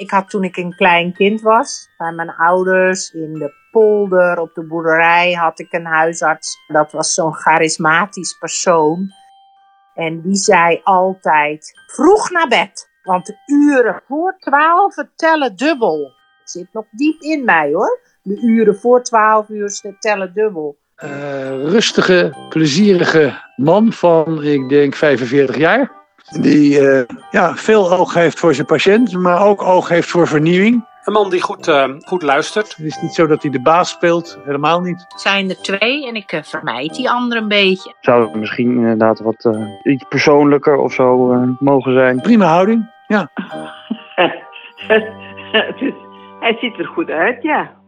Ik had toen ik een klein kind was, bij mijn ouders in de polder op de boerderij had ik een huisarts. Dat was zo'n charismatisch persoon. En die zei altijd, vroeg naar bed. Want de uren voor twaalf tellen dubbel. Zit nog diep in mij hoor. De uren voor twaalf uur tellen dubbel. Uh, rustige, plezierige man van, ik denk, 45 jaar. Die uh, ja, veel oog heeft voor zijn patiënt, maar ook oog heeft voor vernieuwing. Een man die goed, uh, goed luistert. Het is niet zo dat hij de baas speelt, helemaal niet. Het zijn er twee en ik uh, vermijd die andere een beetje. Zou het misschien inderdaad wat uh, iets persoonlijker of zo mogen zijn? Prima houding, ja. hij ziet er goed uit, ja.